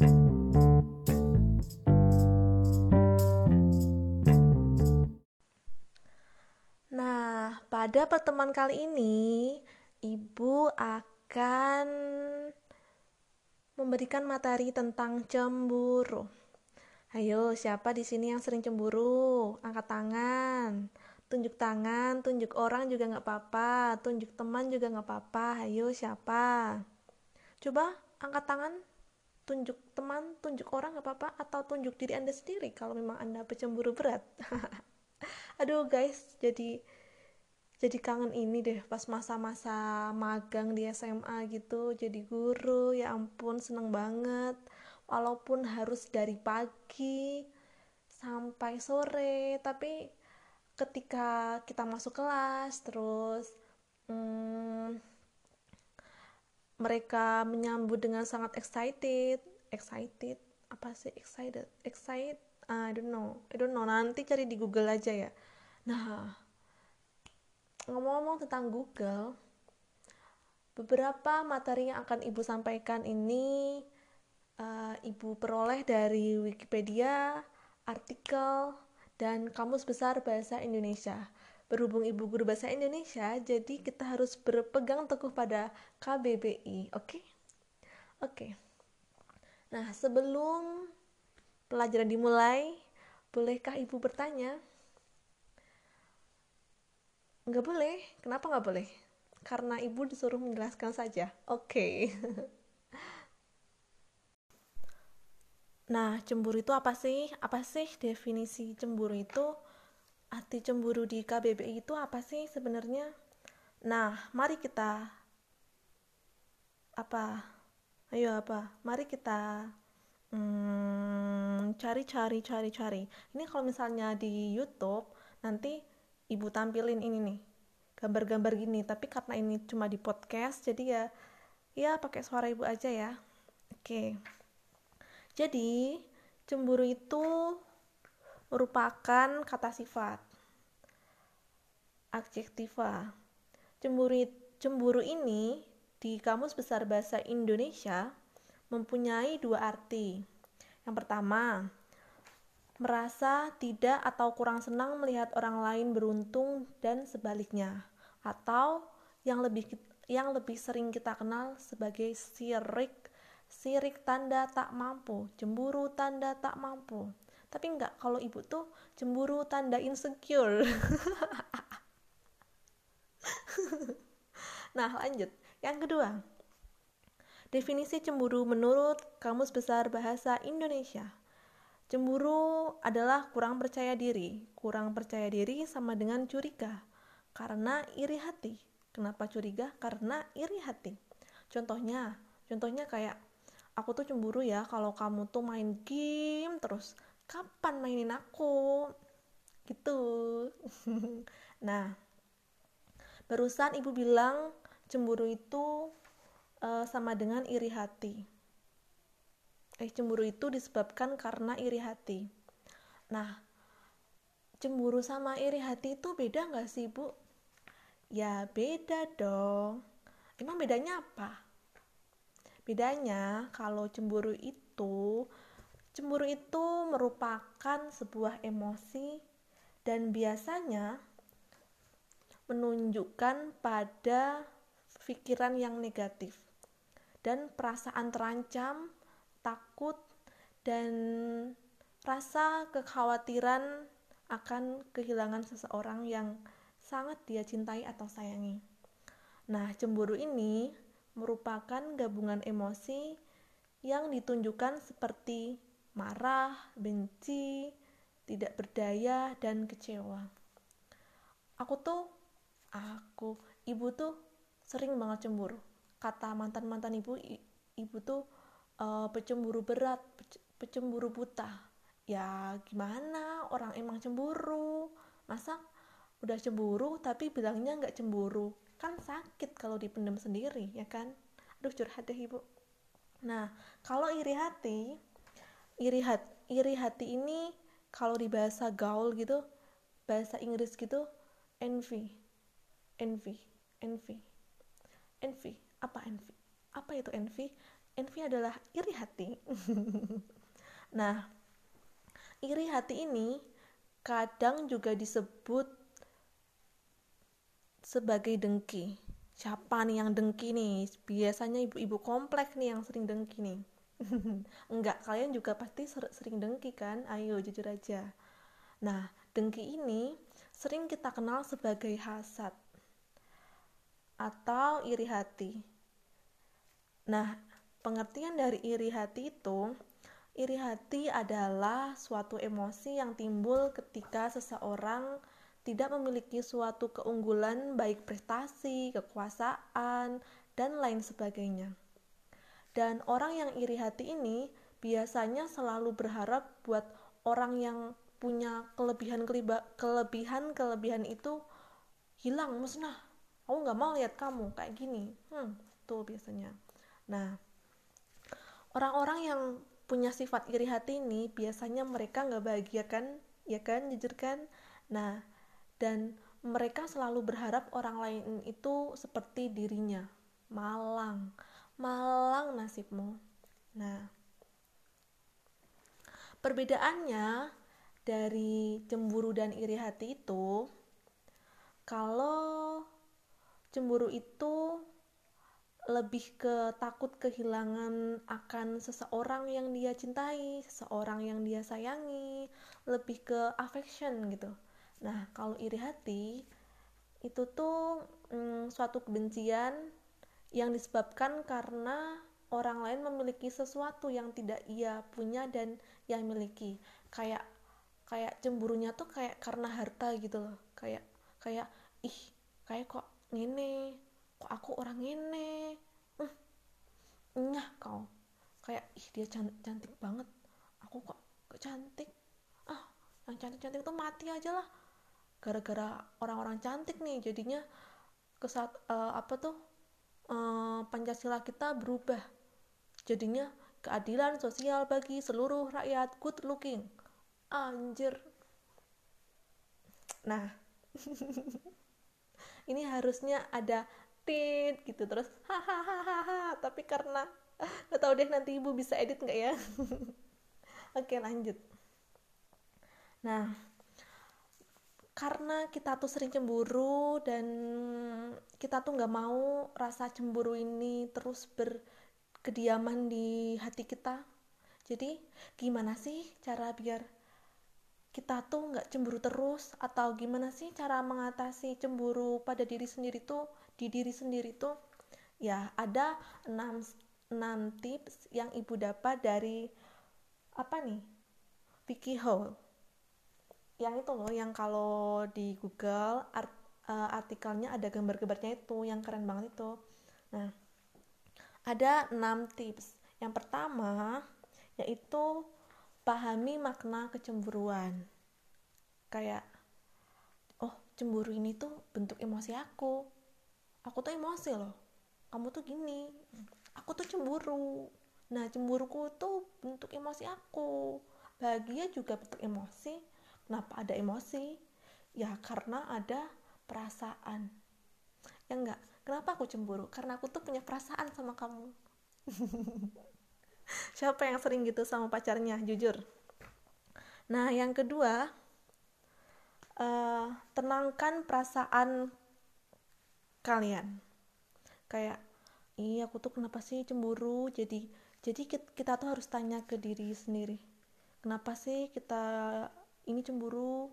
Nah, pada pertemuan kali ini, Ibu akan memberikan materi tentang cemburu. Ayo, siapa di sini yang sering cemburu? Angkat tangan. Tunjuk tangan, tunjuk orang juga nggak apa-apa, tunjuk teman juga nggak apa-apa. Ayo, siapa? Coba angkat tangan, tunjuk teman, tunjuk orang nggak apa-apa, atau tunjuk diri anda sendiri kalau memang anda pecemburu berat. Aduh guys, jadi jadi kangen ini deh pas masa-masa magang di SMA gitu jadi guru ya ampun seneng banget walaupun harus dari pagi sampai sore tapi ketika kita masuk kelas terus hmm, mereka menyambut dengan sangat excited excited apa sih excited excited I don't know I don't know nanti cari di Google aja ya nah ngomong-ngomong tentang Google, beberapa materi yang akan ibu sampaikan ini uh, ibu peroleh dari Wikipedia, artikel, dan kamus besar bahasa Indonesia. Berhubung ibu guru bahasa Indonesia, jadi kita harus berpegang teguh pada KBBI, oke? Okay? Oke. Okay. Nah, sebelum pelajaran dimulai, bolehkah ibu bertanya? nggak boleh. Kenapa nggak boleh? Karena ibu disuruh menjelaskan saja. Oke. Okay. nah cemburu itu apa sih? Apa sih definisi cemburu itu? Arti cemburu di KBBI itu apa sih sebenarnya? Nah mari kita apa ayo apa? Mari kita hmm, cari cari cari cari. Ini kalau misalnya di YouTube nanti ibu tampilin ini nih gambar-gambar gini. Tapi karena ini cuma di podcast jadi ya ya pakai suara ibu aja ya. Oke. Jadi cemburu itu merupakan kata sifat adjektiva. Cemburu cemburu ini di kamus besar bahasa Indonesia mempunyai dua arti. Yang pertama merasa tidak atau kurang senang melihat orang lain beruntung dan sebaliknya atau yang lebih yang lebih sering kita kenal sebagai sirik sirik tanda tak mampu cemburu tanda tak mampu. Tapi enggak kalau ibu tuh cemburu tanda insecure. Nah lanjut yang kedua definisi cemburu menurut kamus besar bahasa Indonesia Cemburu adalah kurang percaya diri. Kurang percaya diri sama dengan curiga. Karena iri hati. Kenapa curiga? Karena iri hati. Contohnya, contohnya kayak aku tuh cemburu ya kalau kamu tuh main game terus. Kapan mainin aku? Gitu. nah, barusan ibu bilang cemburu itu uh, sama dengan iri hati. Eh cemburu itu disebabkan karena iri hati. Nah cemburu sama iri hati itu beda nggak sih bu? Ya beda dong. Emang bedanya apa? Bedanya kalau cemburu itu cemburu itu merupakan sebuah emosi dan biasanya menunjukkan pada pikiran yang negatif dan perasaan terancam takut dan rasa kekhawatiran akan kehilangan seseorang yang sangat dia cintai atau sayangi. Nah, cemburu ini merupakan gabungan emosi yang ditunjukkan seperti marah, benci, tidak berdaya, dan kecewa. Aku tuh, aku, ibu tuh sering banget cemburu. Kata mantan-mantan ibu, ibu tuh uh, pecemburu berat, pecemburu buta. Ya gimana orang emang cemburu. Masa udah cemburu tapi bilangnya nggak cemburu. Kan sakit kalau dipendam sendiri, ya kan? Aduh curhat deh ibu. Nah, kalau iri hati, iri hati, iri hati ini kalau di bahasa gaul gitu, bahasa Inggris gitu, envy, envy, envy, envy. Apa envy? Apa itu envy? envy adalah iri hati. Nah iri hati ini kadang juga disebut sebagai dengki. Siapa nih yang dengki nih? Biasanya ibu-ibu kompleks nih yang sering dengki nih. Enggak kalian juga pasti sering dengki kan? Ayo jujur aja. Nah dengki ini sering kita kenal sebagai hasad atau iri hati nah pengertian dari iri hati itu iri hati adalah suatu emosi yang timbul ketika seseorang tidak memiliki suatu keunggulan baik prestasi, kekuasaan, dan lain sebagainya. Dan orang yang iri hati ini biasanya selalu berharap buat orang yang punya kelebihan kelebihan kelebihan itu hilang musnah aku nggak mau lihat kamu kayak gini. Hmm tuh biasanya. Nah orang-orang yang punya sifat iri hati ini biasanya mereka nggak bahagia kan? Ya kan? Jujur kan? Nah dan mereka selalu berharap orang lain itu seperti dirinya. Malang. Malang nasibmu. Nah, perbedaannya dari cemburu dan iri hati itu, kalau cemburu itu lebih ke takut kehilangan akan seseorang yang dia cintai, seseorang yang dia sayangi, lebih ke affection gitu. Nah, kalau iri hati itu tuh hmm, suatu kebencian yang disebabkan karena orang lain memiliki sesuatu yang tidak ia punya dan ia miliki kayak kayak cemburunya tuh kayak karena harta gitu loh kayak kayak ih kayak kok ngene. Kok aku orang ngene? Hmm, nyah kau. Kayak ih dia cantik, banget. Aku kok cantik? Ah yang cantik-cantik tuh mati aja lah. Gara-gara orang-orang cantik nih jadinya kesat uh, apa tuh uh, Pancasila kita berubah. Jadinya keadilan sosial bagi seluruh rakyat good looking. Anjir. Nah ini harusnya ada tit gitu. Terus hahaha tapi karena nggak tahu deh nanti ibu bisa edit nggak ya. Oke lanjut. Nah karena kita tuh sering cemburu dan kita tuh nggak mau rasa cemburu ini terus berkediaman di hati kita. Jadi gimana sih cara biar kita tuh nggak cemburu terus atau gimana sih cara mengatasi cemburu pada diri sendiri tuh di diri sendiri tuh? Ya ada 6, 6 tips yang ibu dapat dari apa nih? Vicky Hall. Yang itu loh yang kalau di Google art, uh, artikelnya ada gambar-gambarnya itu yang keren banget itu. Nah ada 6 tips. Yang pertama yaitu pahami makna kecemburuan kayak oh cemburu ini tuh bentuk emosi aku aku tuh emosi loh kamu tuh gini aku tuh cemburu nah cemburuku tuh bentuk emosi aku bahagia juga bentuk emosi Kenapa ada emosi? Ya karena ada perasaan. Ya enggak, kenapa aku cemburu? Karena aku tuh punya perasaan sama kamu. Siapa yang sering gitu sama pacarnya? Jujur. Nah, yang kedua, uh, tenangkan perasaan kalian. Kayak, iya aku tuh kenapa sih cemburu? Jadi, jadi kita tuh harus tanya ke diri sendiri. Kenapa sih kita ini cemburu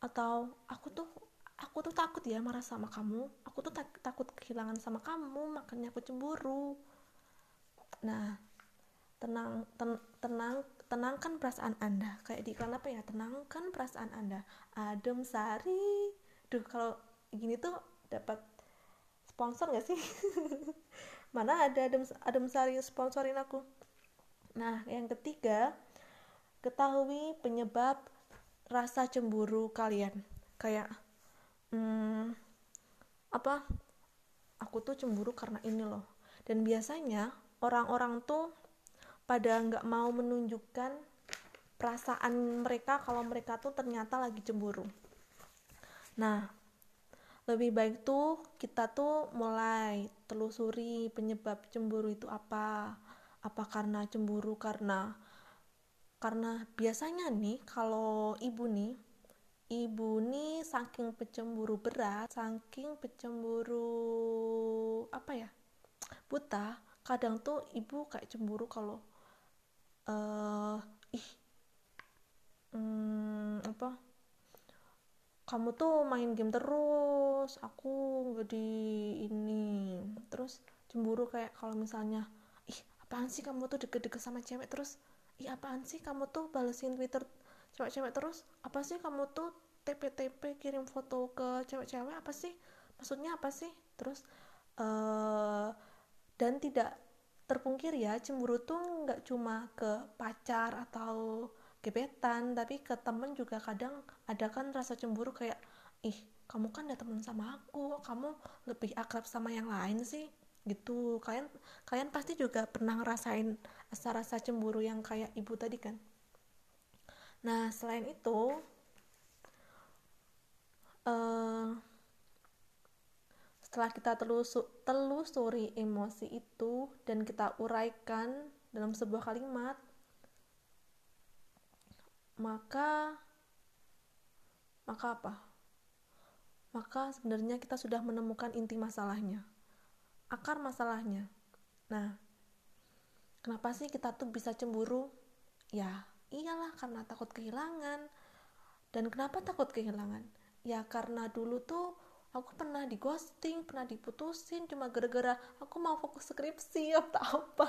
atau aku tuh aku tuh takut ya marah sama kamu aku tuh tak, takut kehilangan sama kamu makanya aku cemburu nah tenang ten, tenang tenangkan perasaan anda. Kayak di iklan apa ya? Tenangkan perasaan anda. Adem sari. Duh kalau gini tuh dapat sponsor gak sih? Mana ada adem adem sari sponsorin aku. Nah yang ketiga ketahui penyebab rasa cemburu kalian. Kayak hmm, apa? Aku tuh cemburu karena ini loh. Dan biasanya orang-orang tuh pada nggak mau menunjukkan perasaan mereka kalau mereka tuh ternyata lagi cemburu. Nah lebih baik tuh kita tuh mulai telusuri penyebab cemburu itu apa. Apa karena cemburu? Karena karena biasanya nih kalau ibu nih ibu nih saking pecemburu berat saking pecemburu apa ya buta kadang tuh ibu kayak cemburu kalau uh, ih hmm, apa kamu tuh main game terus aku nggak di ini. Terus cemburu kayak kalau misalnya ih apaan sih kamu tuh deket-deket sama cewek terus? Ih apaan sih kamu tuh balesin twitter cewek-cewek terus? Apa sih kamu tuh TP-TP kirim foto ke cewek-cewek? Apa sih? Maksudnya apa sih? Terus uh, dan tidak terpungkir ya cemburu tuh nggak cuma ke pacar atau gebetan tapi ke temen juga kadang ada kan rasa cemburu kayak ih kamu kan udah temen sama aku kamu lebih akrab sama yang lain sih? Gitu. Kalian kalian pasti juga pernah ngerasain rasa-rasa cemburu yang kayak ibu tadi kan? Nah selain itu uh, setelah kita telusu, telusuri emosi itu dan kita uraikan dalam sebuah kalimat maka maka apa? Maka sebenarnya kita sudah menemukan inti masalahnya. Akar masalahnya. Nah, kenapa sih kita tuh bisa cemburu? Ya, iyalah karena takut kehilangan. Dan kenapa takut kehilangan? Ya karena dulu tuh aku pernah di ghosting, pernah diputusin cuma gara-gara aku mau fokus skripsi atau apa.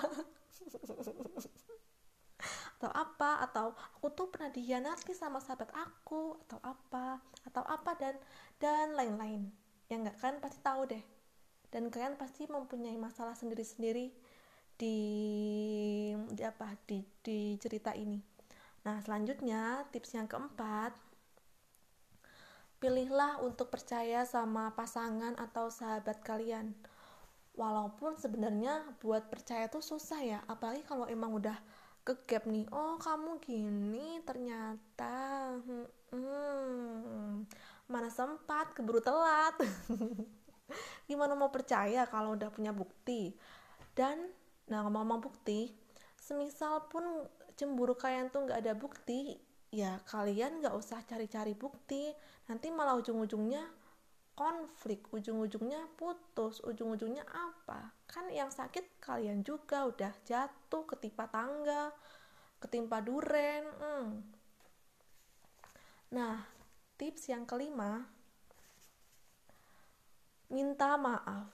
atau apa atau aku tuh pernah dihianati sama sahabat aku atau apa atau apa dan dan lain-lain. Ya nggak? Kan pasti tahu deh. Dan kalian pasti mempunyai masalah sendiri-sendiri di di apa? Di di cerita ini. Nah selanjutnya tips yang keempat pilihlah untuk percaya sama pasangan atau sahabat kalian. Walaupun sebenarnya buat percaya tuh susah ya apalagi kalau emang udah ke gap nih. Oh kamu gini ternyata hmm, mana sempat keburu telat. Gimana mau percaya kalau udah punya bukti? Dan nah ngomong-ngomong bukti semisal pun cemburu kalian tuh nggak ada bukti ya kalian nggak usah cari-cari bukti. Nanti malah ujung-ujungnya konflik ujung-ujungnya putus ujung-ujungnya apa? Kan yang sakit kalian juga udah jatuh ketimpa tangga ketimpa duren hmm. nah tips yang kelima minta maaf.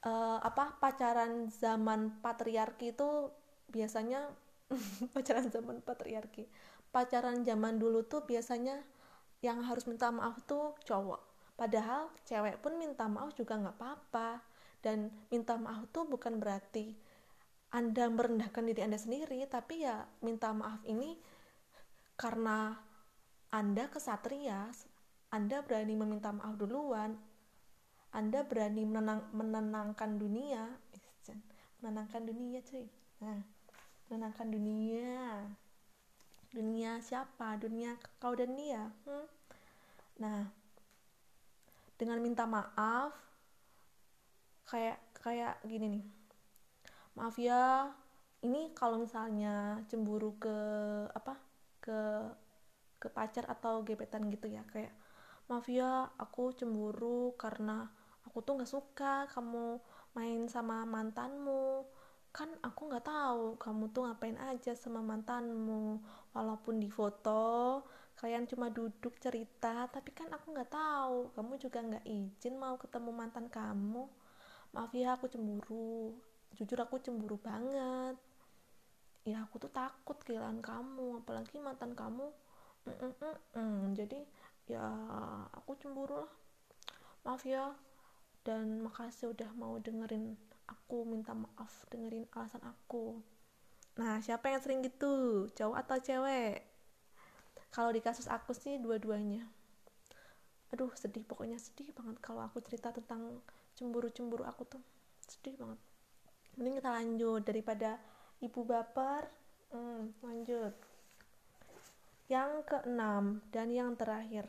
Uh, apa pacaran zaman patriarki itu biasanya pacaran zaman patriarki. Pacaran zaman dulu tuh biasanya yang harus minta maaf tuh cowok. Padahal cewek pun minta maaf juga nggak apa-apa. Dan minta maaf tuh bukan berarti anda merendahkan diri anda sendiri tapi ya minta maaf ini karena anda kesatria anda berani meminta maaf duluan anda berani menenang, menenangkan dunia. Menenangkan dunia cuy. Nah menenangkan dunia. Dunia siapa? Dunia kau dan dia. Hmm? nah dengan minta maaf kayak kayak gini nih. Maaf ya ini kalau misalnya cemburu ke apa ke ke pacar atau gebetan gitu ya kayak maaf ya aku cemburu karena aku tuh nggak suka kamu main sama mantanmu kan aku nggak tahu kamu tuh ngapain aja sama mantanmu. Walaupun di foto kalian cuma duduk cerita tapi kan aku nggak tahu. Kamu juga nggak izin mau ketemu mantan kamu. Maaf ya aku cemburu. Jujur aku cemburu banget. Ya aku tuh takut kehilangan kamu apalagi mantan kamu. Mm -mm -mm jadi ya aku cemburu lah. Maaf ya dan makasih udah mau dengerin aku minta maaf dengerin alasan aku. Nah siapa yang sering gitu? Cowok atau cewek? Kalau di kasus aku sih dua-duanya. Aduh sedih. Pokoknya sedih banget kalau aku cerita tentang cemburu-cemburu aku tuh. Sedih banget. Mending kita lanjut. Daripada ibu baper hmm, lanjut. Yang keenam dan yang terakhir.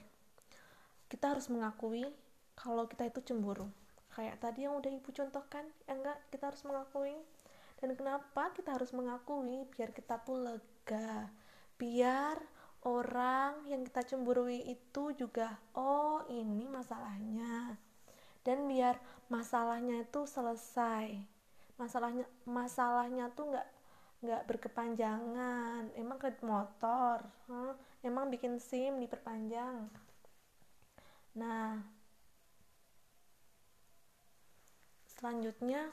Kita harus mengakui kalau kita itu cemburu kayak tadi yang udah ibu contohkan ya enggak? Kita harus mengakui. Dan kenapa kita harus mengakui? Biar kita tuh lega. Biar orang yang kita cemburui itu juga oh ini masalahnya. Dan biar masalahnya itu selesai. Masalahnya masalahnya tuh nggak nggak berkepanjangan. Emang kredit motor hmm? emang bikin sim diperpanjang. Nah selanjutnya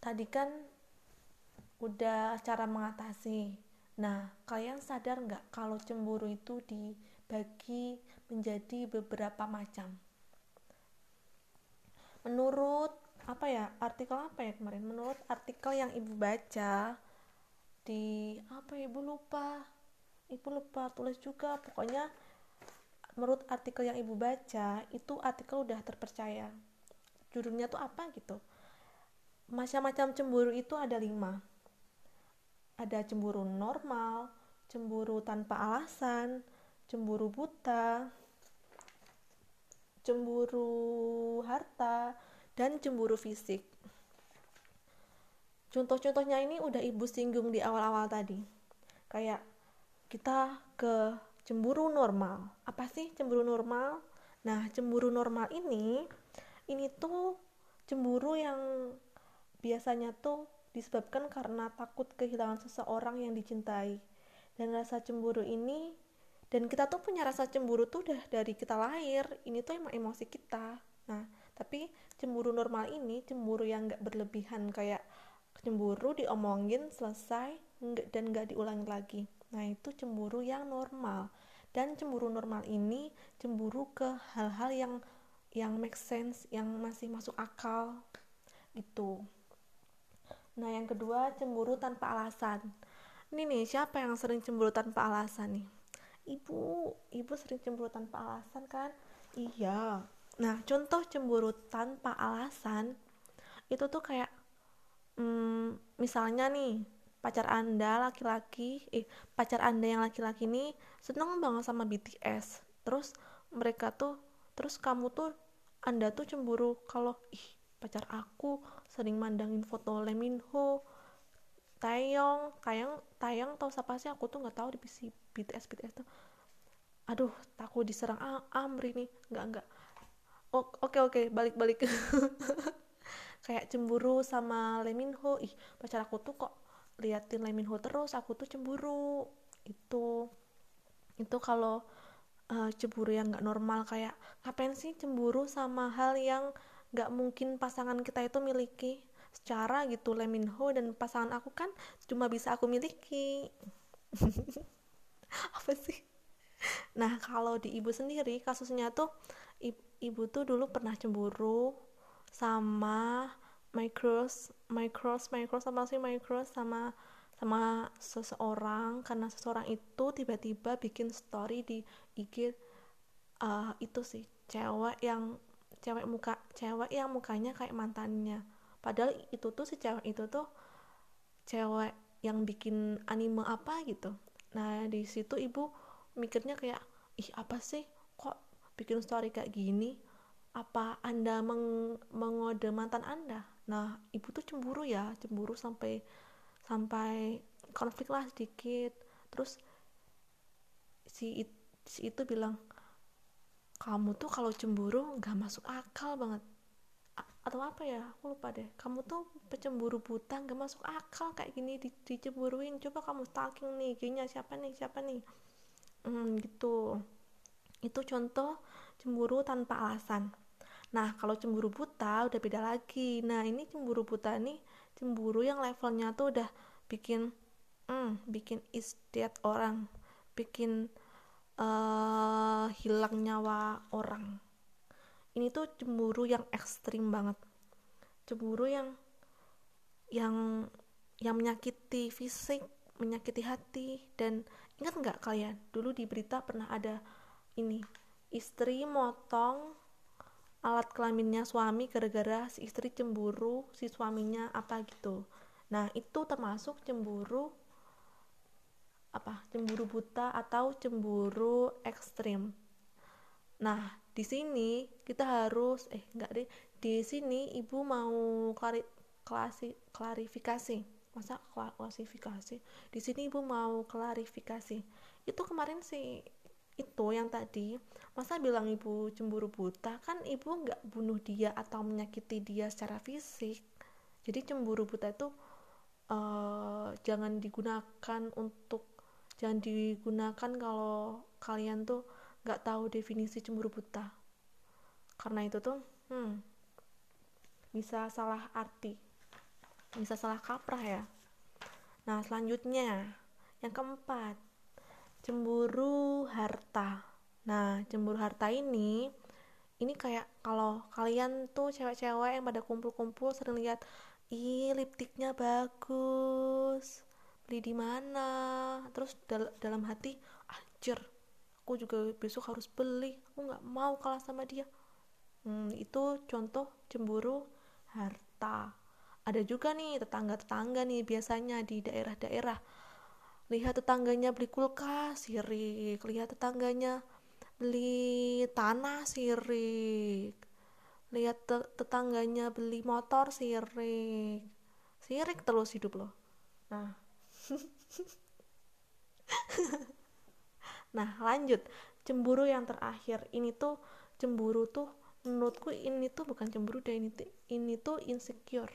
tadi kan udah cara mengatasi. Nah kalian sadar nggak kalau cemburu itu dibagi menjadi beberapa macam? Menurut apa ya artikel apa ya kemarin? Menurut artikel yang ibu baca di apa ya, ibu lupa. Ibu lupa tulis juga pokoknya menurut artikel yang ibu baca itu artikel udah terpercaya. Judulnya tuh apa gitu? Macam-macam cemburu itu ada lima. Ada cemburu normal cemburu tanpa alasan cemburu buta cemburu harta dan cemburu fisik. Contoh-contohnya ini udah ibu singgung di awal-awal tadi. Kayak kita ke cemburu normal. Apa sih cemburu normal? Nah cemburu normal ini ini tuh cemburu yang biasanya tuh disebabkan karena takut kehilangan seseorang yang dicintai. Dan rasa cemburu ini dan kita tuh punya rasa cemburu tuh udah dari kita lahir ini tuh emang emosi kita. Nah tapi cemburu normal ini cemburu yang gak berlebihan kayak cemburu diomongin selesai dan gak diulangi lagi Nah, itu cemburu yang normal. Dan cemburu normal ini cemburu ke hal-hal yang yang make sense, yang masih masuk akal gitu. Nah, yang kedua cemburu tanpa alasan. Ini nih, siapa yang sering cemburu tanpa alasan nih? Ibu, ibu sering cemburu tanpa alasan kan? Iya. Nah, contoh cemburu tanpa alasan itu tuh kayak hmm, misalnya nih pacar anda laki-laki eh pacar anda yang laki-laki ini seneng banget sama BTS terus mereka tuh terus kamu tuh anda tuh cemburu kalau ih pacar aku sering mandangin foto Leminho Taeyong Taeyong Taeyong tau siapa sih? Aku tuh nggak tahu di PC BTS BTS tuh. Aduh takut diserang ah, Amri nih. Nggak nggak. Oke oke okay, balik balik kayak cemburu sama Leminho ih pacar aku tuh kok liatin Lee Min Ho terus aku tuh cemburu itu itu kalau uh, cemburu yang nggak normal kayak ngapain sih cemburu sama hal yang nggak mungkin pasangan kita itu miliki? Secara gitu Lee Min Ho dan pasangan aku kan cuma bisa aku miliki. Apa sih? Nah kalau di ibu sendiri kasusnya tuh ibu tuh dulu pernah cemburu sama my crush my crush sama sih my crush sama sama seseorang karena seseorang itu tiba-tiba bikin story di IG uh, itu sih cewek yang cewek muka cewek yang mukanya kayak mantannya. Padahal itu tuh si cewek itu tuh cewek yang bikin anime apa gitu. Nah di situ ibu mikirnya kayak ih apa sih? Kok bikin story kayak gini? Apa anda meng mengode mantan anda nah ibu tuh cemburu ya cemburu sampai sampai konflik lah sedikit. Terus si, si itu bilang kamu tuh kalau cemburu nggak masuk akal banget. A atau apa ya? Aku lupa deh. Kamu tuh pecemburu buta nggak masuk akal kayak gini di, dicemburuin. Coba kamu stalking nih kayaknya siapa nih siapa nih? Hmm, gitu. Itu contoh cemburu tanpa alasan Nah, kalau cemburu buta udah beda lagi. Nah, ini cemburu buta nih cemburu yang levelnya tuh udah bikin hmm, bikin istiad orang, bikin uh, hilang nyawa orang. Ini tuh cemburu yang ekstrim banget. Cemburu yang yang yang menyakiti fisik, menyakiti hati dan ingat nggak kalian dulu di berita pernah ada ini istri motong alat kelaminnya suami gara-gara si istri cemburu si suaminya apa gitu. Nah itu termasuk cemburu apa cemburu buta atau cemburu ekstrim. Nah di sini kita harus eh enggak deh di sini ibu mau klari, klasi, klarifikasi. Masa klasifikasi? Di sini ibu mau klarifikasi. Itu kemarin sih itu yang tadi. Masa bilang ibu cemburu buta? Kan ibu nggak bunuh dia atau menyakiti dia secara fisik. Jadi cemburu buta itu uh, jangan digunakan untuk jangan digunakan kalau kalian tuh nggak tahu definisi cemburu buta. Karena itu tuh hmm, bisa salah arti bisa salah kaprah ya. Nah selanjutnya yang keempat cemburu harta. Nah cemburu harta ini ini kayak kalau kalian tuh cewek-cewek yang pada kumpul-kumpul sering lihat ih liptiknya bagus beli di mana? Terus dal dalam hati anjir aku juga besok harus beli aku nggak mau kalah sama dia. Hmm, itu contoh cemburu harta. Ada juga nih tetangga-tetangga nih biasanya di daerah-daerah lihat tetangganya beli kulkas sirik. Lihat tetangganya beli tanah sirik. Lihat te tetangganya beli motor sirik. Sirik terus hidup loh. Nah. Nah lanjut. Cemburu yang terakhir. Ini tuh cemburu tuh menurutku ini tuh bukan cemburu deh ini, ini tuh insecure.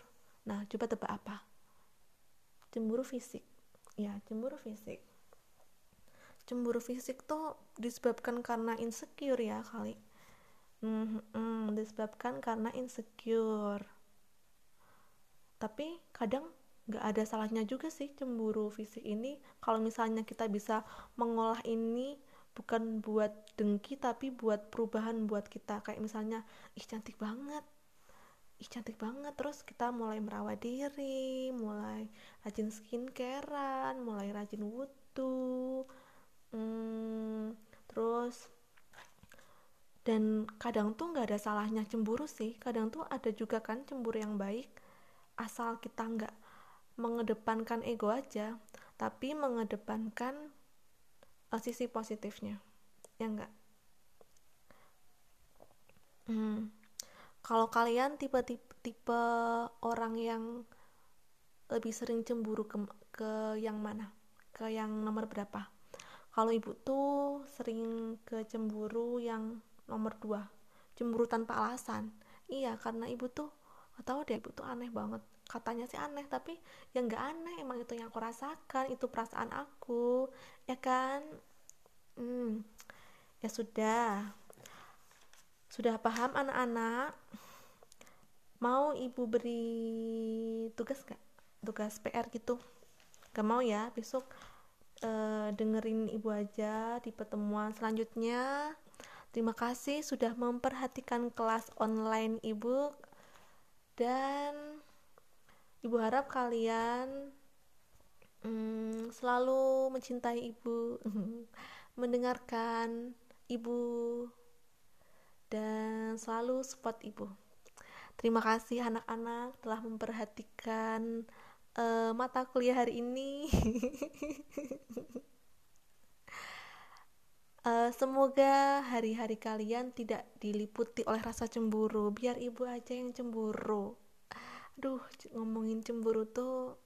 Nah coba tebak apa? Cemburu fisik ya cemburu fisik. Cemburu fisik tuh disebabkan karena insecure ya kali. Hmm, hmm, disebabkan karena insecure. Tapi kadang nggak ada salahnya juga sih cemburu fisik ini. Kalau misalnya kita bisa mengolah ini bukan buat dengki tapi buat perubahan buat kita. Kayak misalnya ih cantik banget ih cantik banget. Terus kita mulai merawat diri mulai rajin skincarean mulai rajin wudhu hmm, terus dan kadang tuh nggak ada salahnya cemburu sih. Kadang tuh ada juga kan cemburu yang baik asal kita nggak mengedepankan ego aja tapi mengedepankan uh, sisi positifnya. Ya enggak hmm. Kalau kalian tipe-tipe tipe orang yang lebih sering cemburu ke, ke yang mana? Ke yang nomor berapa? Kalau ibu tuh sering ke cemburu yang nomor dua cemburu tanpa alasan. Iya karena ibu tuh tahu deh ibu tuh aneh banget. Katanya sih aneh tapi ya nggak aneh. Emang itu yang aku rasakan itu perasaan aku. Ya kan? Hmm, ya sudah sudah paham anak-anak? Mau ibu beri tugas gak tugas PR gitu. Gak mau ya besok uh, dengerin ibu aja di pertemuan selanjutnya. Terima kasih sudah memperhatikan kelas online ibu. Dan Ibu harap kalian hmm, selalu mencintai ibu, mendengarkan ibu, dan selalu support ibu. Terima kasih anak-anak telah memperhatikan uh, mata kuliah hari ini. uh, semoga hari-hari kalian tidak diliputi oleh rasa cemburu. Biar ibu aja yang cemburu aduh ngomongin cemburu tuh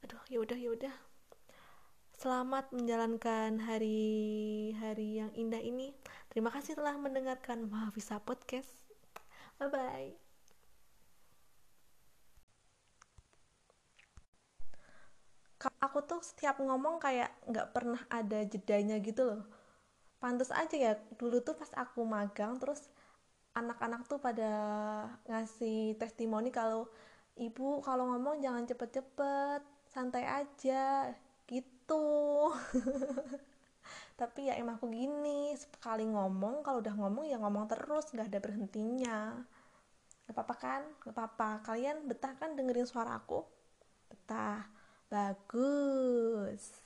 aduh ya udah ya udah selamat menjalankan hari-hari yang indah ini. Terima kasih telah mendengarkan Mahafisa Podcast. Bye bye aku tuh setiap ngomong kayak nggak pernah ada jedanya gitu loh. Pantas aja ya dulu tuh pas aku magang terus anak-anak tuh pada ngasih testimoni kalau ibu kalau ngomong jangan cepet-cepet santai aja gitu tapi ya emang aku gini sekali ngomong kalau udah ngomong ya ngomong terus nggak ada berhentinya. Gak apa-apa kan? Gak apa-apa. Kalian betah kan dengerin suara aku? Betah. Bagus